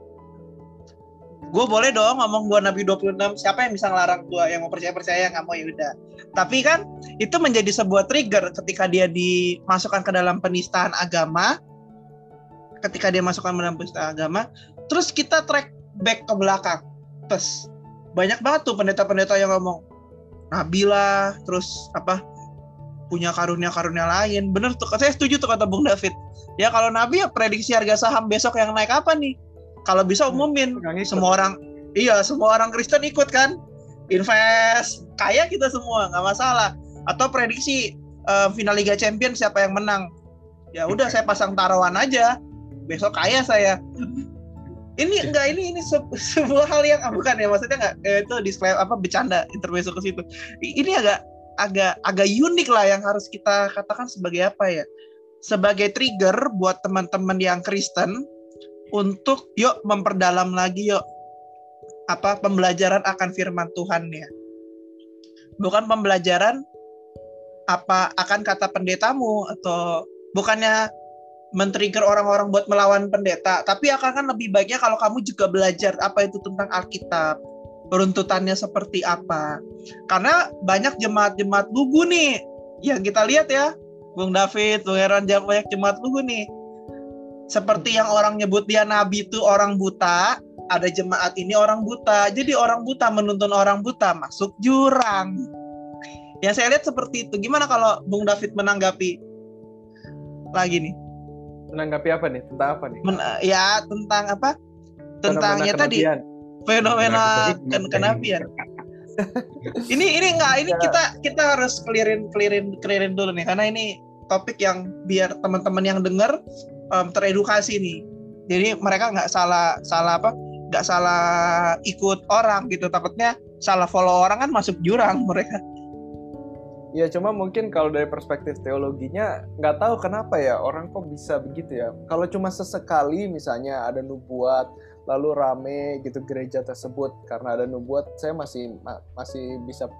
gue boleh dong ngomong gue Nabi 26 siapa yang bisa ngelarang gue yang mau percaya percaya nggak mau ya udah. Tapi kan itu menjadi sebuah trigger ketika dia dimasukkan ke dalam penistaan agama. Ketika dia masukkan ke dalam penistaan agama terus kita track back ke belakang. Terus banyak banget tuh pendeta-pendeta yang ngomong nabi lah terus apa punya karunia-karunia lain. Bener tuh saya setuju tuh kata Bung David. Ya kalau nabi ya prediksi harga saham besok yang naik apa nih? Kalau bisa umumin semua orang iya semua orang Kristen ikut kan? Invest kaya kita semua nggak masalah. Atau prediksi uh, final Liga Champions siapa yang menang? Ya udah saya pasang taruhan aja. Besok kaya saya ini enggak ini ini se [laughs] sebuah hal yang ah, bukan ya maksudnya enggak eh, itu disclaimer apa bercanda intermezzo ke situ. Ini agak agak agak unik lah yang harus kita katakan sebagai apa ya sebagai trigger buat teman-teman yang Kristen untuk yuk memperdalam lagi yuk apa pembelajaran akan firman Tuhan ya bukan pembelajaran apa akan kata pendetamu atau bukannya men-trigger orang-orang buat melawan pendeta, tapi akan kan lebih baiknya kalau kamu juga belajar apa itu tentang Alkitab, runtutannya seperti apa. Karena banyak jemaat-jemaat lugu nih yang kita lihat ya, Bung David, Bung Heran, banyak jemaat lugu nih. Seperti yang orang nyebut dia nabi itu orang buta, ada jemaat ini orang buta. Jadi orang buta menuntun orang buta masuk jurang. Yang saya lihat seperti itu. Gimana kalau Bung David menanggapi lagi nih? Menanggapi apa nih? Tentang apa nih? Men, ya tentang apa? Tentangnya tadi fenomena ken kenabian. [laughs] ini ini enggak ini ya. kita kita harus clearin clearin clearin dulu nih karena ini topik yang biar teman-teman yang dengar um, teredukasi nih. Jadi mereka nggak salah salah apa? nggak salah ikut orang gitu takutnya salah follow orang kan masuk jurang mereka Ya cuma mungkin kalau dari perspektif teologinya nggak tahu kenapa ya orang kok bisa begitu ya. Kalau cuma sesekali misalnya ada nubuat lalu rame gitu gereja tersebut karena ada nubuat saya masih masih bisa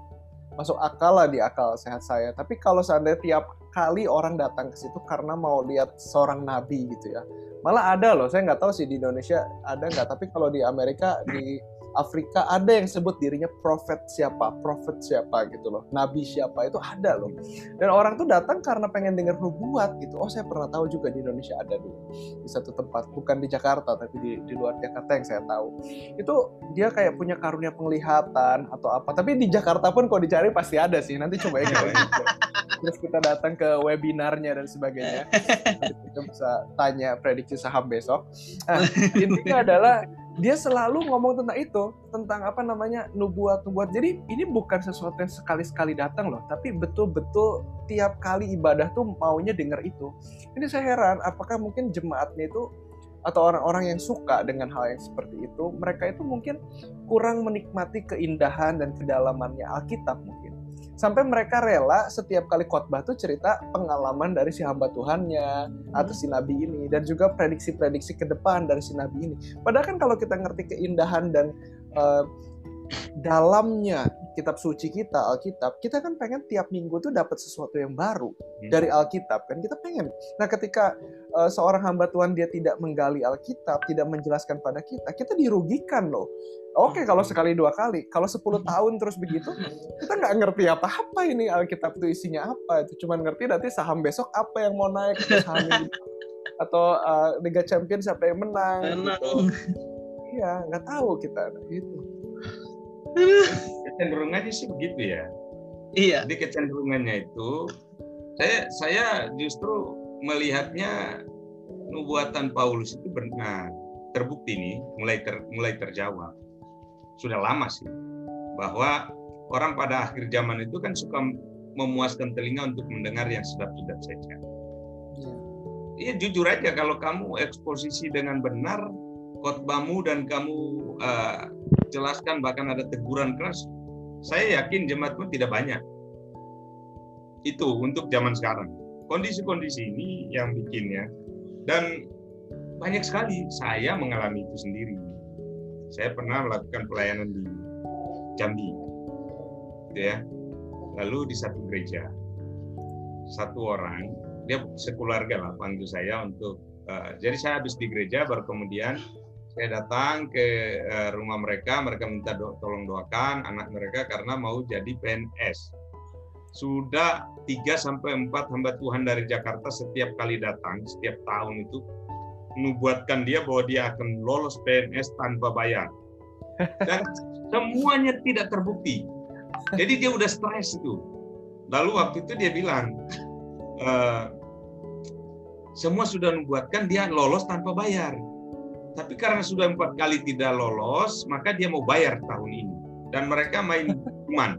masuk akal lah di akal sehat saya. Tapi kalau seandainya tiap kali orang datang ke situ karena mau lihat seorang nabi gitu ya. Malah ada loh, saya nggak tahu sih di Indonesia ada nggak. Tapi kalau di Amerika di Afrika ada yang sebut dirinya prophet siapa, prophet siapa gitu loh, nabi siapa itu ada loh. Dan orang tuh datang karena pengen dengar nubuat gitu. Oh saya pernah tahu juga di Indonesia ada dulu di satu tempat, bukan di Jakarta tapi di, di luar Jakarta yang saya tahu. Itu dia kayak punya karunia penglihatan atau apa. Tapi di Jakarta pun kalau dicari pasti ada sih. Nanti coba ya Terus kita datang ke webinarnya dan sebagainya. Nanti kita bisa tanya prediksi saham besok. Nah, intinya adalah dia selalu ngomong tentang itu, tentang apa namanya nubuat-nubuat. Jadi ini bukan sesuatu yang sekali-sekali datang loh, tapi betul-betul tiap kali ibadah tuh maunya denger itu. Ini saya heran, apakah mungkin jemaatnya itu atau orang-orang yang suka dengan hal yang seperti itu, mereka itu mungkin kurang menikmati keindahan dan kedalamannya Alkitab mungkin sampai mereka rela setiap kali khotbah tuh cerita pengalaman dari si hamba Tuhannya atau si nabi ini dan juga prediksi-prediksi ke depan dari si nabi ini. Padahal kan kalau kita ngerti keindahan dan uh, dalamnya kitab suci kita Alkitab, kita kan pengen tiap minggu tuh dapat sesuatu yang baru hmm. dari Alkitab kan kita pengen. Nah, ketika uh, seorang hamba Tuhan dia tidak menggali Alkitab, tidak menjelaskan pada kita, kita dirugikan loh. Oke, kalau sekali dua kali, kalau 10 tahun terus begitu, kita nggak ngerti apa-apa ini Alkitab itu isinya apa. Itu cuma ngerti nanti saham besok apa yang mau naik, saham ini. atau uh, Liga Champions siapa yang menang. Gitu. Iya, nggak tahu kita gitu [laughs] kecenderungannya sih begitu ya. Iya. Jadi kecenderungannya itu saya saya justru melihatnya nubuatan Paulus itu benar terbukti nih mulai ter, mulai terjawab. Sudah lama sih bahwa orang pada akhir zaman itu kan suka memuaskan telinga untuk mendengar yang sedap-sedap saja. Iya. iya jujur aja kalau kamu eksposisi dengan benar khotbahmu dan kamu uh, jelaskan bahkan ada teguran keras, saya yakin jemaat pun tidak banyak. Itu untuk zaman sekarang. Kondisi-kondisi ini yang bikinnya dan banyak sekali saya mengalami itu sendiri. Saya pernah melakukan pelayanan di Jambi, gitu ya. Lalu di satu gereja, satu orang dia sekeluarga lah panggil saya untuk. Uh, jadi saya habis di gereja, baru kemudian saya datang ke uh, rumah mereka, mereka minta do tolong doakan anak mereka karena mau jadi PNS. Sudah 3 sampai 4 hamba Tuhan dari Jakarta setiap kali datang, setiap tahun itu menubuatkan dia bahwa dia akan lolos PNS tanpa bayar. Dan [laughs] semuanya tidak terbukti. Jadi dia udah stres itu. Lalu waktu itu dia bilang, e, semua sudah membuatkan dia lolos tanpa bayar tapi karena sudah empat kali tidak lolos, maka dia mau bayar tahun ini. Dan mereka main iman.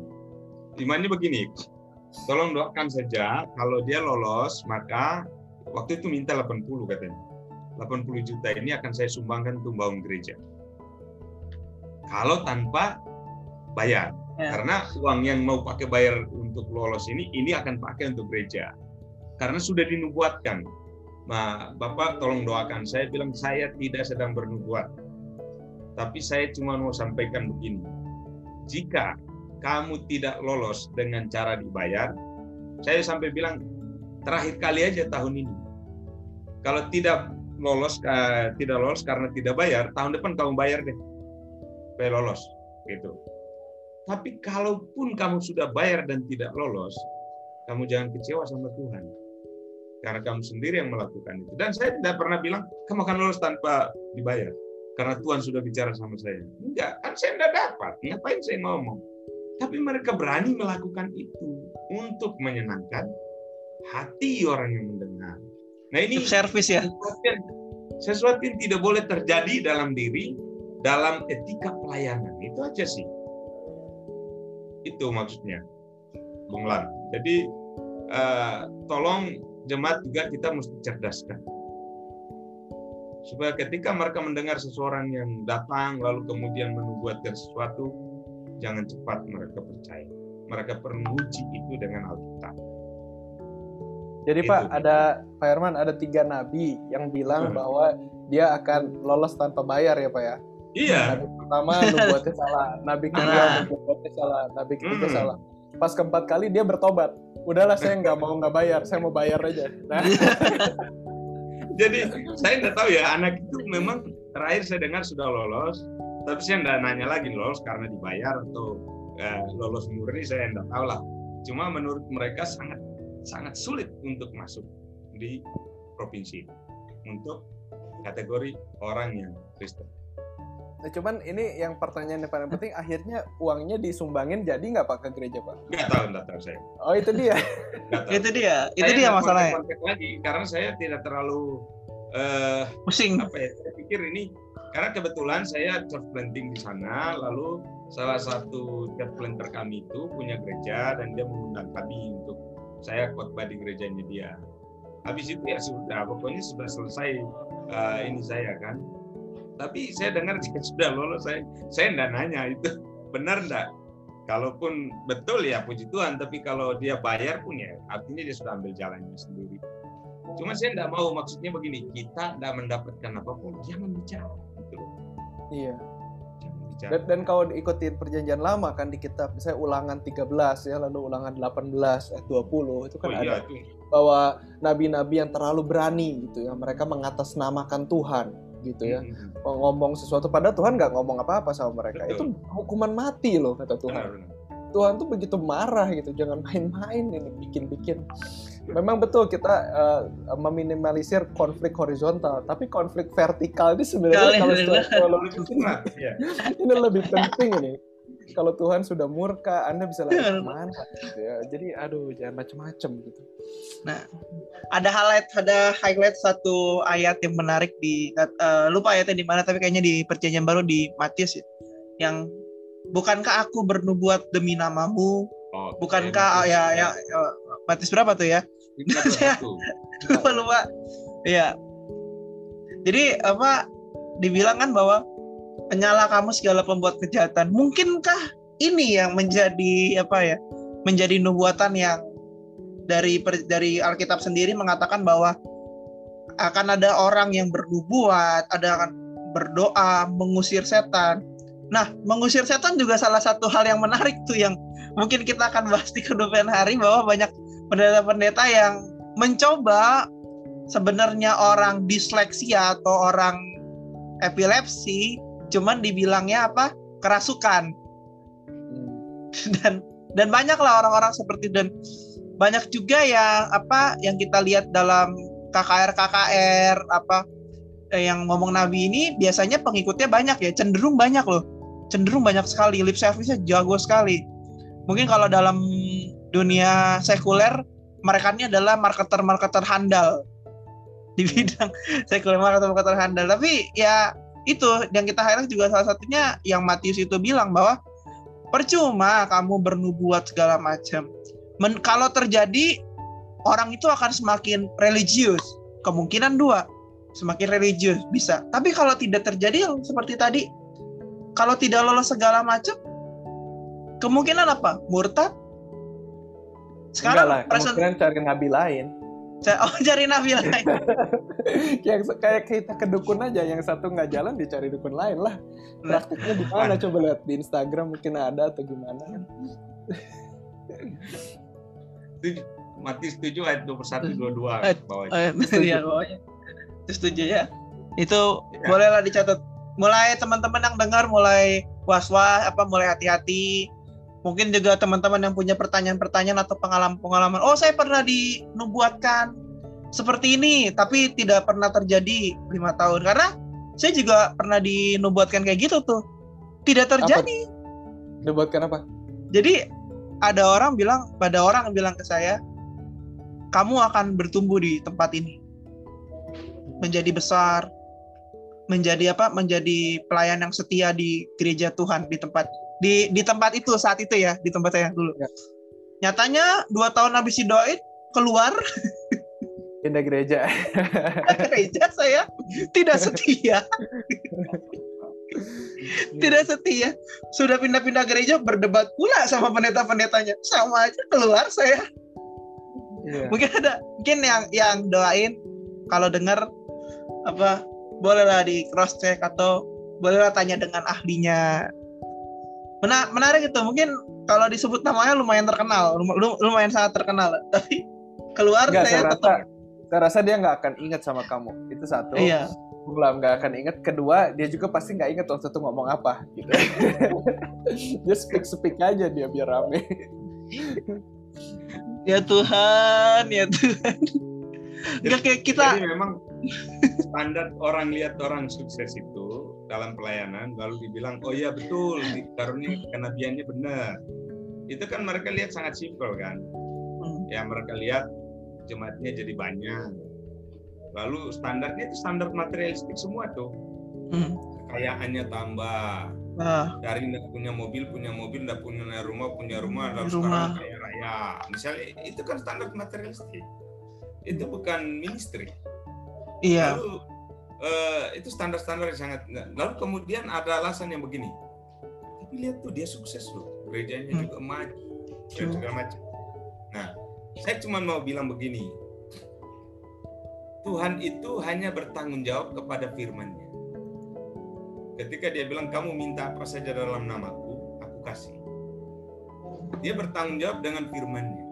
Imannya begini, tolong doakan saja kalau dia lolos, maka waktu itu minta 80 katanya. 80 juta ini akan saya sumbangkan untuk bangun gereja. Kalau tanpa bayar. Ya. Karena uang yang mau pakai bayar untuk lolos ini, ini akan pakai untuk gereja. Karena sudah dinubuatkan. Nah, Bapak tolong doakan. Saya bilang saya tidak sedang bernubuat. Tapi saya cuma mau sampaikan begini. Jika kamu tidak lolos dengan cara dibayar, saya sampai bilang terakhir kali aja tahun ini. Kalau tidak lolos tidak lolos karena tidak bayar, tahun depan kamu bayar deh. Supaya lolos gitu. Tapi kalaupun kamu sudah bayar dan tidak lolos, kamu jangan kecewa sama Tuhan. Karena kamu sendiri yang melakukan itu. Dan saya tidak pernah bilang, kamu akan lolos tanpa dibayar. Karena Tuhan sudah bicara sama saya. Enggak, kan saya tidak dapat. Ngapain saya ngomong? Tapi mereka berani melakukan itu untuk menyenangkan hati orang yang mendengar. Nah ini servis ya. Sesuatu yang tidak boleh terjadi dalam diri, dalam etika pelayanan. Itu aja sih. Itu maksudnya, Bung Lan. Jadi uh, tolong jemaat juga kita mesti cerdaskan. Supaya ketika mereka mendengar seseorang yang datang lalu kemudian menubuatkan sesuatu, jangan cepat mereka percaya. Mereka perlu uji itu dengan Alkitab. Jadi itu. Pak, ada Pak Herman, ada tiga nabi yang bilang hmm. bahwa dia akan lolos tanpa bayar ya Pak ya? Iya. Nabi pertama [laughs] nubuatnya salah, nabi kedua nah. nubuatnya salah, nabi ketiga hmm. salah. Pas keempat kali dia bertobat. Udahlah saya nggak mau nggak bayar, saya mau bayar aja. Nah. [laughs] Jadi saya nggak tahu ya anak itu memang terakhir saya dengar sudah lolos, tapi saya nggak nanya lagi lolos karena dibayar atau eh, lolos murni saya nggak tahu lah. Cuma menurut mereka sangat sangat sulit untuk masuk di provinsi untuk kategori orang yang Kristen. Nah, cuman ini yang pertanyaan yang paling penting, akhirnya uangnya disumbangin jadi nggak pak ke gereja pak? Nggak tahu, nggak tahu saya. Oh itu dia. [laughs] itu dia, itu dia masalahnya. lagi karena saya tidak terlalu uh, pusing. Apa ya? Saya pikir ini karena kebetulan saya church planting di sana, lalu salah satu church planter kami itu punya gereja dan dia mengundang kami untuk saya khotbah di gerejanya dia. Habis itu ya sudah, pokoknya sudah selesai uh, ini saya kan tapi saya dengar [laughs] jika sudah lolos saya saya enggak nanya itu. Benar enggak kalaupun betul ya puji Tuhan. Tapi kalau dia bayar pun ya artinya dia sudah ambil jalannya sendiri. Cuma saya enggak mau maksudnya begini kita enggak mendapatkan apa pun jangan bicara gitu iya. Dan, dan kalau ikutin perjanjian lama kan di kitab misalnya ulangan 13 ya lalu ulangan 18 eh 20 itu kan oh, iya, ada itu. bahwa nabi-nabi yang terlalu berani gitu ya mereka mengatasnamakan Tuhan gitu ya hmm. ngomong sesuatu pada Tuhan nggak ngomong apa-apa sama mereka Betul. itu hukuman mati loh kata Tuhan benar, benar. Tuhan tuh begitu marah gitu jangan main-main ini bikin-bikin memang betul kita uh, meminimalisir konflik horizontal tapi konflik vertikal ini sebenarnya kalau kalau iya. [laughs] ini lebih penting ini kalau Tuhan sudah murka, Anda bisa lari ke mana? Gitu ya. Jadi, aduh, jangan macam-macam gitu. Nah, ada highlight, ada highlight satu ayat yang menarik di uh, lupa ayatnya di mana, tapi kayaknya di perjanjian baru di Matius ya, yang bukankah aku bernubuat demi namamu? Oh, bukankah ya, ya, ya Matius berapa tuh ya? [laughs] lupa lupa. Iya. Jadi apa? Dibilang kan bahwa penyala kamu segala pembuat kejahatan. Mungkinkah ini yang menjadi apa ya? Menjadi nubuatan yang dari dari Alkitab sendiri mengatakan bahwa akan ada orang yang bernubuat, ada akan berdoa mengusir setan. Nah, mengusir setan juga salah satu hal yang menarik tuh yang mungkin kita akan bahas di kemudian hari bahwa banyak pendeta-pendeta yang mencoba sebenarnya orang disleksia atau orang epilepsi cuman dibilangnya apa? Kerasukan. Hmm. dan dan banyaklah orang-orang seperti dan banyak juga yang apa yang kita lihat dalam KKR KKR apa eh, yang ngomong nabi ini biasanya pengikutnya banyak ya. Cenderung banyak loh. Cenderung banyak sekali. Lip service-nya jago sekali. Mungkin kalau dalam dunia sekuler mereka ini adalah marketer-marketer handal. Di hmm. bidang sekuler marketer-marketer handal. Tapi ya itu yang kita highlight juga salah satunya yang Matius itu bilang bahwa percuma kamu bernubuat segala macam. Men, kalau terjadi orang itu akan semakin religius. Kemungkinan dua. semakin religius bisa. Tapi kalau tidak terjadi seperti tadi, kalau tidak lolos segala macam, kemungkinan apa? Murtad. Enggak lah, Sekarang present, kemungkinan cari nabi lain. Oh cari nabi lain. [laughs] yang kayak kita ke dukun aja, yang satu nggak jalan dicari dukun lain lah. Nah, Praktiknya di mana coba lihat di Instagram mungkin ada atau gimana. Setuju. Matius 7 ayat 21 22 Eh, bawah. Eh, [laughs] ya, pokoknya. Itu setuju ya. Itu Ya. bolehlah dicatat. Mulai teman-teman yang dengar mulai was-was apa mulai hati-hati. Mungkin juga teman-teman yang punya pertanyaan-pertanyaan atau pengalaman-pengalaman. Oh, saya pernah dinubuatkan seperti ini, tapi tidak pernah terjadi lima tahun. Karena saya juga pernah dinubuatkan kayak gitu tuh. Tidak terjadi. Dibuatkan apa? Jadi ada orang bilang, pada orang yang bilang ke saya, kamu akan bertumbuh di tempat ini, menjadi besar, menjadi apa? Menjadi pelayan yang setia di gereja Tuhan di tempat di di tempat itu saat itu ya di tempat saya dulu. Ya. Nyatanya dua tahun habis didoain keluar [laughs] Pindah gereja. gereja saya tidak setia, [laughs] tidak setia. Sudah pindah-pindah gereja berdebat pula sama pendeta-pendetanya. Sama aja keluar saya. Iya. mungkin ada mungkin yang yang doain kalau dengar apa bolehlah di cross check atau bolehlah tanya dengan ahlinya Mena- menarik itu mungkin kalau disebut namanya lumayan terkenal lum- lum- lumayan sangat terkenal [laughs] tapi keluar Enggak, saya saya tetap saya rasa dia nggak akan ingat sama kamu. Itu satu. iya Belum nggak akan ingat. Kedua, dia juga pasti nggak ingat waktu itu ngomong apa. Gitu. [laughs] dia speak speak aja dia biar rame. ya Tuhan ya Tuhan Enggak kayak kita Jadi memang standar orang lihat orang sukses itu dalam pelayanan lalu dibilang oh iya betul karunia kenabiannya benar. Itu kan mereka lihat sangat simpel kan. Hmm. Ya mereka lihat jemaatnya jadi banyak. Lalu standarnya itu standar materialistik semua tuh. Hmm. Kekayaannya tambah. Nah, Dari nggak punya mobil, punya mobil, nggak punya rumah, punya rumah, lalu Rumah. sekarang kaya raya. Misalnya itu kan standar materialistik. Itu bukan ministry. iya Lalu eh, itu standar-standar yang sangat. Lalu kemudian ada alasan yang begini. Tapi lihat tuh dia sukses loh, gerejanya Hmm. juga maju dan Hmm. segala macam. Nah, saya cuma mau bilang begini. Tuhan itu hanya bertanggung jawab kepada firman-Nya. Ketika dia bilang kamu minta apa saja dalam namaku, aku kasih. Dia bertanggung jawab dengan firman-Nya.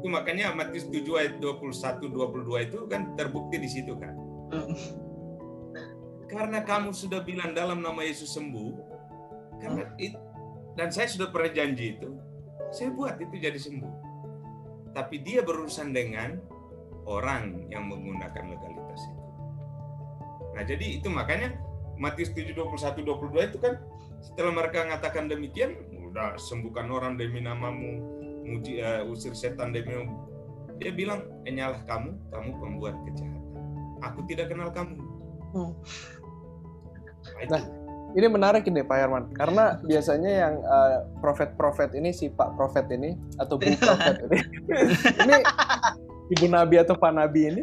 Itu makanya Matius 7 ayat 21 22 itu kan terbukti di situ kan. Karena kamu sudah bilang dalam nama Yesus sembuh, karena it- dan saya sudah pernah janji itu, saya buat itu jadi sembuh. Tapi dia berurusan dengan orang yang menggunakan legalitas itu. Nah, jadi itu makanya Matius 7 21 22 itu kan setelah mereka mengatakan demikian, udah sembuhkan orang demi namamu, muji, eh, usir setan demi dia bilang, "Enyalah kamu, kamu pembuat kejahatan. Aku tidak kenal kamu." Hmm. Nah. Nah, Ini menarik ini Pak Herman, karena biasanya yang eh, profet-profet ini si Pak Profet ini atau Bu Profet ini, [laughs] ini Ibu Nabi atau Pak Nabi ini,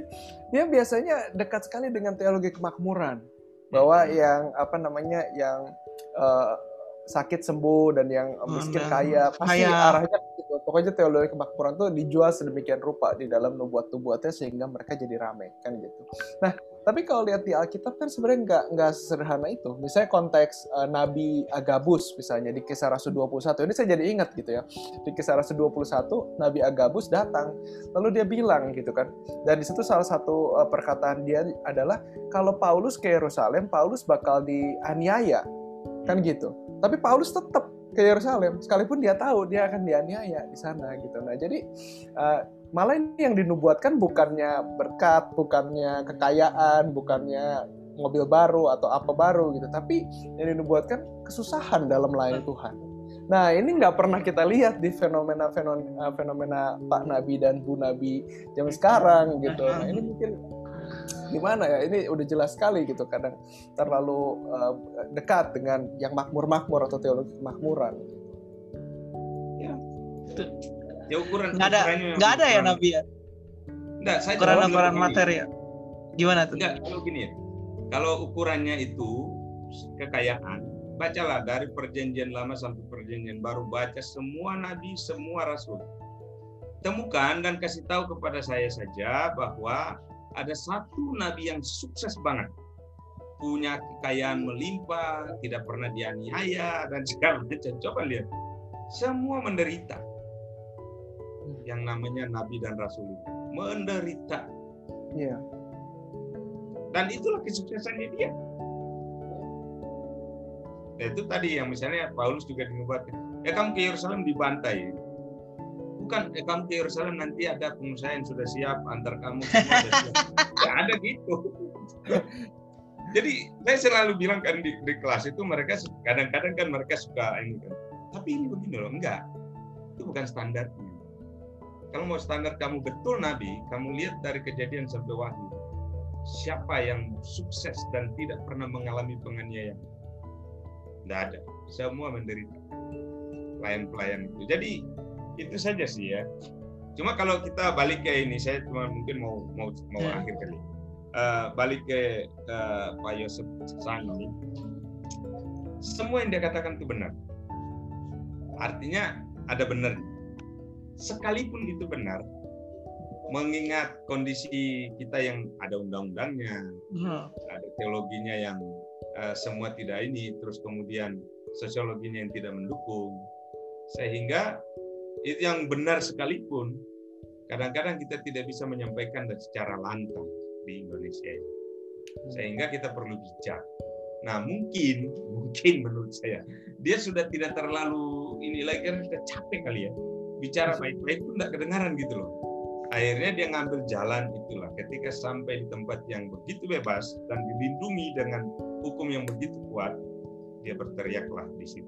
dia biasanya dekat sekali dengan teologi kemakmuran, bahwa yang apa namanya yang eh, sakit sembuh dan yang miskin dan kaya pasti kaya. arahnya ke situ. Pokoknya teologi kemakmuran tuh dijual sedemikian rupa di dalam nubuat-nubuatnya sehingga mereka jadi rame kan gitu. Nah, tapi kalau lihat di Alkitab kan sebenarnya nggak nggak sederhana itu. Misalnya konteks eh, Nabi Agabus misalnya di Kisah Rasul 21. Ini saya jadi ingat gitu ya. Di Kisah Rasul 21 Nabi Agabus datang lalu dia bilang gitu kan. Dan di situ salah satu eh, perkataan dia adalah kalau Paulus ke Yerusalem, Paulus bakal dianiaya. Kan gitu. Tapi Paulus tetap ke Yerusalem sekalipun dia tahu dia akan dianiaya di sana gitu. Nah, jadi eh, malah ini yang dinubuatkan bukannya berkat, bukannya kekayaan, bukannya mobil baru atau apa baru gitu, tapi yang dinubuatkan kesusahan dalam melayani Tuhan. Nah ini nggak pernah kita lihat di fenomena fenomena, fenomena Pak Nabi dan Bu Nabi zaman sekarang gitu. Nah ini mungkin gimana ya? Ini udah jelas sekali gitu. Kadang terlalu uh, dekat dengan yang makmur-makmur atau teologi kemakmuran. Ya ukuran nggak ada nggak ada ya Nabi ya Nggak, saya ukuran ukuran materi ya Gimana tuh? Enggak, kalau gini ya. Kalau ukurannya itu kekayaan, bacalah dari perjanjian lama sampai perjanjian baru, baca semua nabi, semua rasul. Temukan dan kasih tahu kepada saya saja bahwa ada satu nabi yang sukses banget. Punya kekayaan melimpah, tidak pernah dianiaya, dan [laughs] segala macam. Coba lihat. Semua menderita. Yang namanya nabi dan rasul itu. Menderita. Iya. Dan itulah kesuksesannya dia. Ya, itu tadi yang misalnya Paulus juga dinubatkan. Ya kamu ke Yerusalem dibantai. Bukan, ya kamu ke Yerusalem nanti ada pengusaha yang sudah siap antar kamu semua siap. [laughs] Ya ada gitu. Jadi saya selalu bilang kan di, di kelas itu mereka kadang-kadang kan mereka suka ini kan. Tapi ini begini loh, enggak. Itu bukan standarnya. Kalau mau standar kamu betul Nabi, kamu lihat dari kejadian sampai wahyu siapa yang sukses dan tidak pernah mengalami penganiayaan? Tidak ada. Semua menderita. Pelayan-pelayan itu. Jadi itu saja sih ya. Cuma kalau kita balik ke ini, saya cuma mungkin mau mau mau Ya. akhir kali. Eh, balik ke eh, Pak Yosef Sang ini. Semua yang dia katakan itu benar. Artinya ada benar. Sekalipun itu benar, mengingat kondisi kita yang ada undang-undangnya, Hmm. ada teologinya yang eh, semua tidak ini, terus kemudian sosiologinya yang tidak mendukung, sehingga itu yang benar sekalipun kadang-kadang kita tidak bisa menyampaikan secara lantang di Indonesia ini. Sehingga kita perlu bijak. Nah mungkin, [laughs] mungkin menurut saya dia sudah tidak terlalu ini lagi kan sudah capek kali ya bicara baik-baik itu tidak kedengaran gitu loh akhirnya dia ngambil jalan itulah ketika sampai di tempat yang begitu bebas dan dilindungi dengan hukum yang begitu kuat dia berteriaklah di situ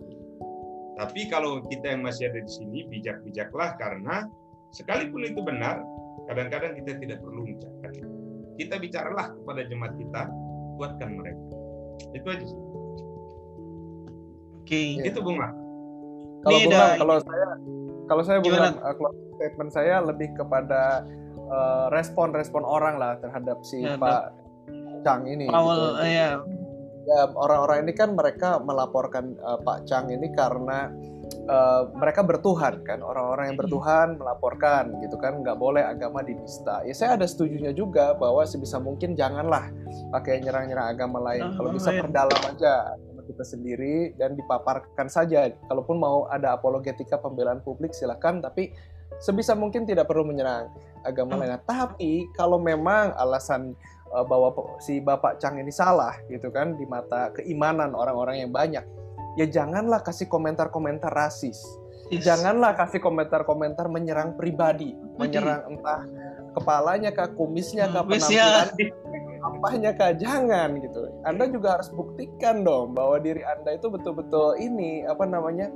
tapi kalau kita yang masih ada di sini bijak-bijaklah karena sekalipun itu benar kadang-kadang kita tidak perlu mengucapkan itu. kita bicaralah kepada jemaat kita kuatkan mereka itu aja sih. Oke. Iya. itu bunga Kalau Ini Bung ada- Lam, kalau saya kalau saya Bung Gimana? Lam, uh, closing statement saya lebih kepada uh, respon-respon orang lah terhadap si Ya, Pak Chang ini. Awal gitu. ya. Ya, orang-orang ini kan mereka melaporkan uh, Pak Chang ini karena uh, mereka bertuhan kan. Orang-orang yang bertuhan melaporkan gitu kan nggak boleh agama dinista ya saya ada setujunya juga bahwa sebisa mungkin janganlah pakai nyerang-nyerang agama lain. Kalau bisa perdalam aja kita sendiri dan dipaparkan saja. Kalaupun mau ada apologetika pembelaan publik silakan. Tapi sebisa mungkin tidak perlu menyerang agama Hmm. lain. Tapi kalau memang alasan uh, bahwa si Bapak Chang ini salah gitu kan di mata keimanan orang-orang yang banyak ya janganlah kasih komentar-komentar rasis Yes. janganlah kasih komentar-komentar menyerang pribadi menyerang entah kepalanya kah kumisnya kah Wis ya. penampilan apanya kah jangan gitu anda juga harus buktikan dong bahwa diri anda itu betul-betul ini apa namanya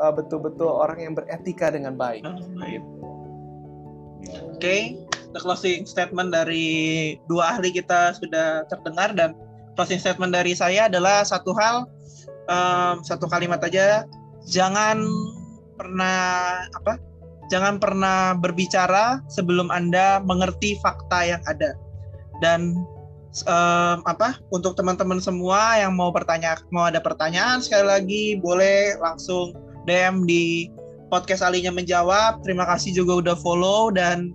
uh, betul-betul orang yang beretika dengan baik gitu. Oke, the closing statement dari dua ahli kita sudah terdengar dan closing statement dari saya adalah satu hal, em, satu kalimat aja, jangan pernah apa? Jangan pernah berbicara sebelum anda mengerti fakta yang ada. Dan em, apa? Untuk teman-teman semua yang mau bertanya, mau ada pertanyaan sekali lagi boleh langsung DM di podcast Alinya menjawab. Terima kasih juga udah follow dan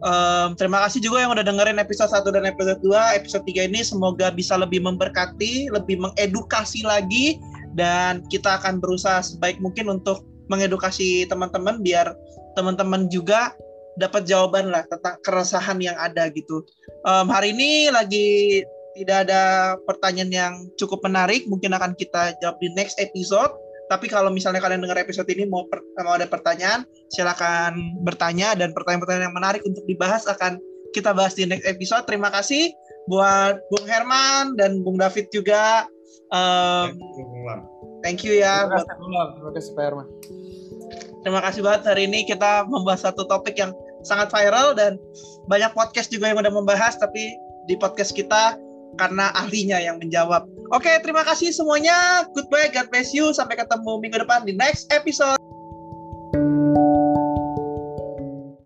em, terima kasih juga yang udah dengerin episode 1 dan episode 2. Episode 3 ini semoga bisa lebih memberkati, lebih mengedukasi lagi dan kita akan berusaha sebaik mungkin untuk mengedukasi teman-teman biar teman-teman juga dapat jawaban lah tentang keresahan yang ada gitu. Em, hari ini lagi tidak ada pertanyaan yang cukup menarik, mungkin akan kita jawab di next episode. Tapi kalau misalnya kalian dengar episode ini mau per- mau ada pertanyaan, silakan bertanya dan pertanyaan-pertanyaan yang menarik untuk dibahas akan kita bahas di next episode. Terima kasih buat Bung Herman dan Bung David juga. Um, thank you ya. terima kasih Bung Lam. terima kasih Pak Herman terima kasih banget hari ini kita membahas satu topik yang sangat viral dan banyak podcast juga yang udah membahas tapi di podcast kita karena ahlinya yang menjawab. Oke, terima kasih semuanya. Goodbye, God bless you. Sampai ketemu minggu depan di next episode.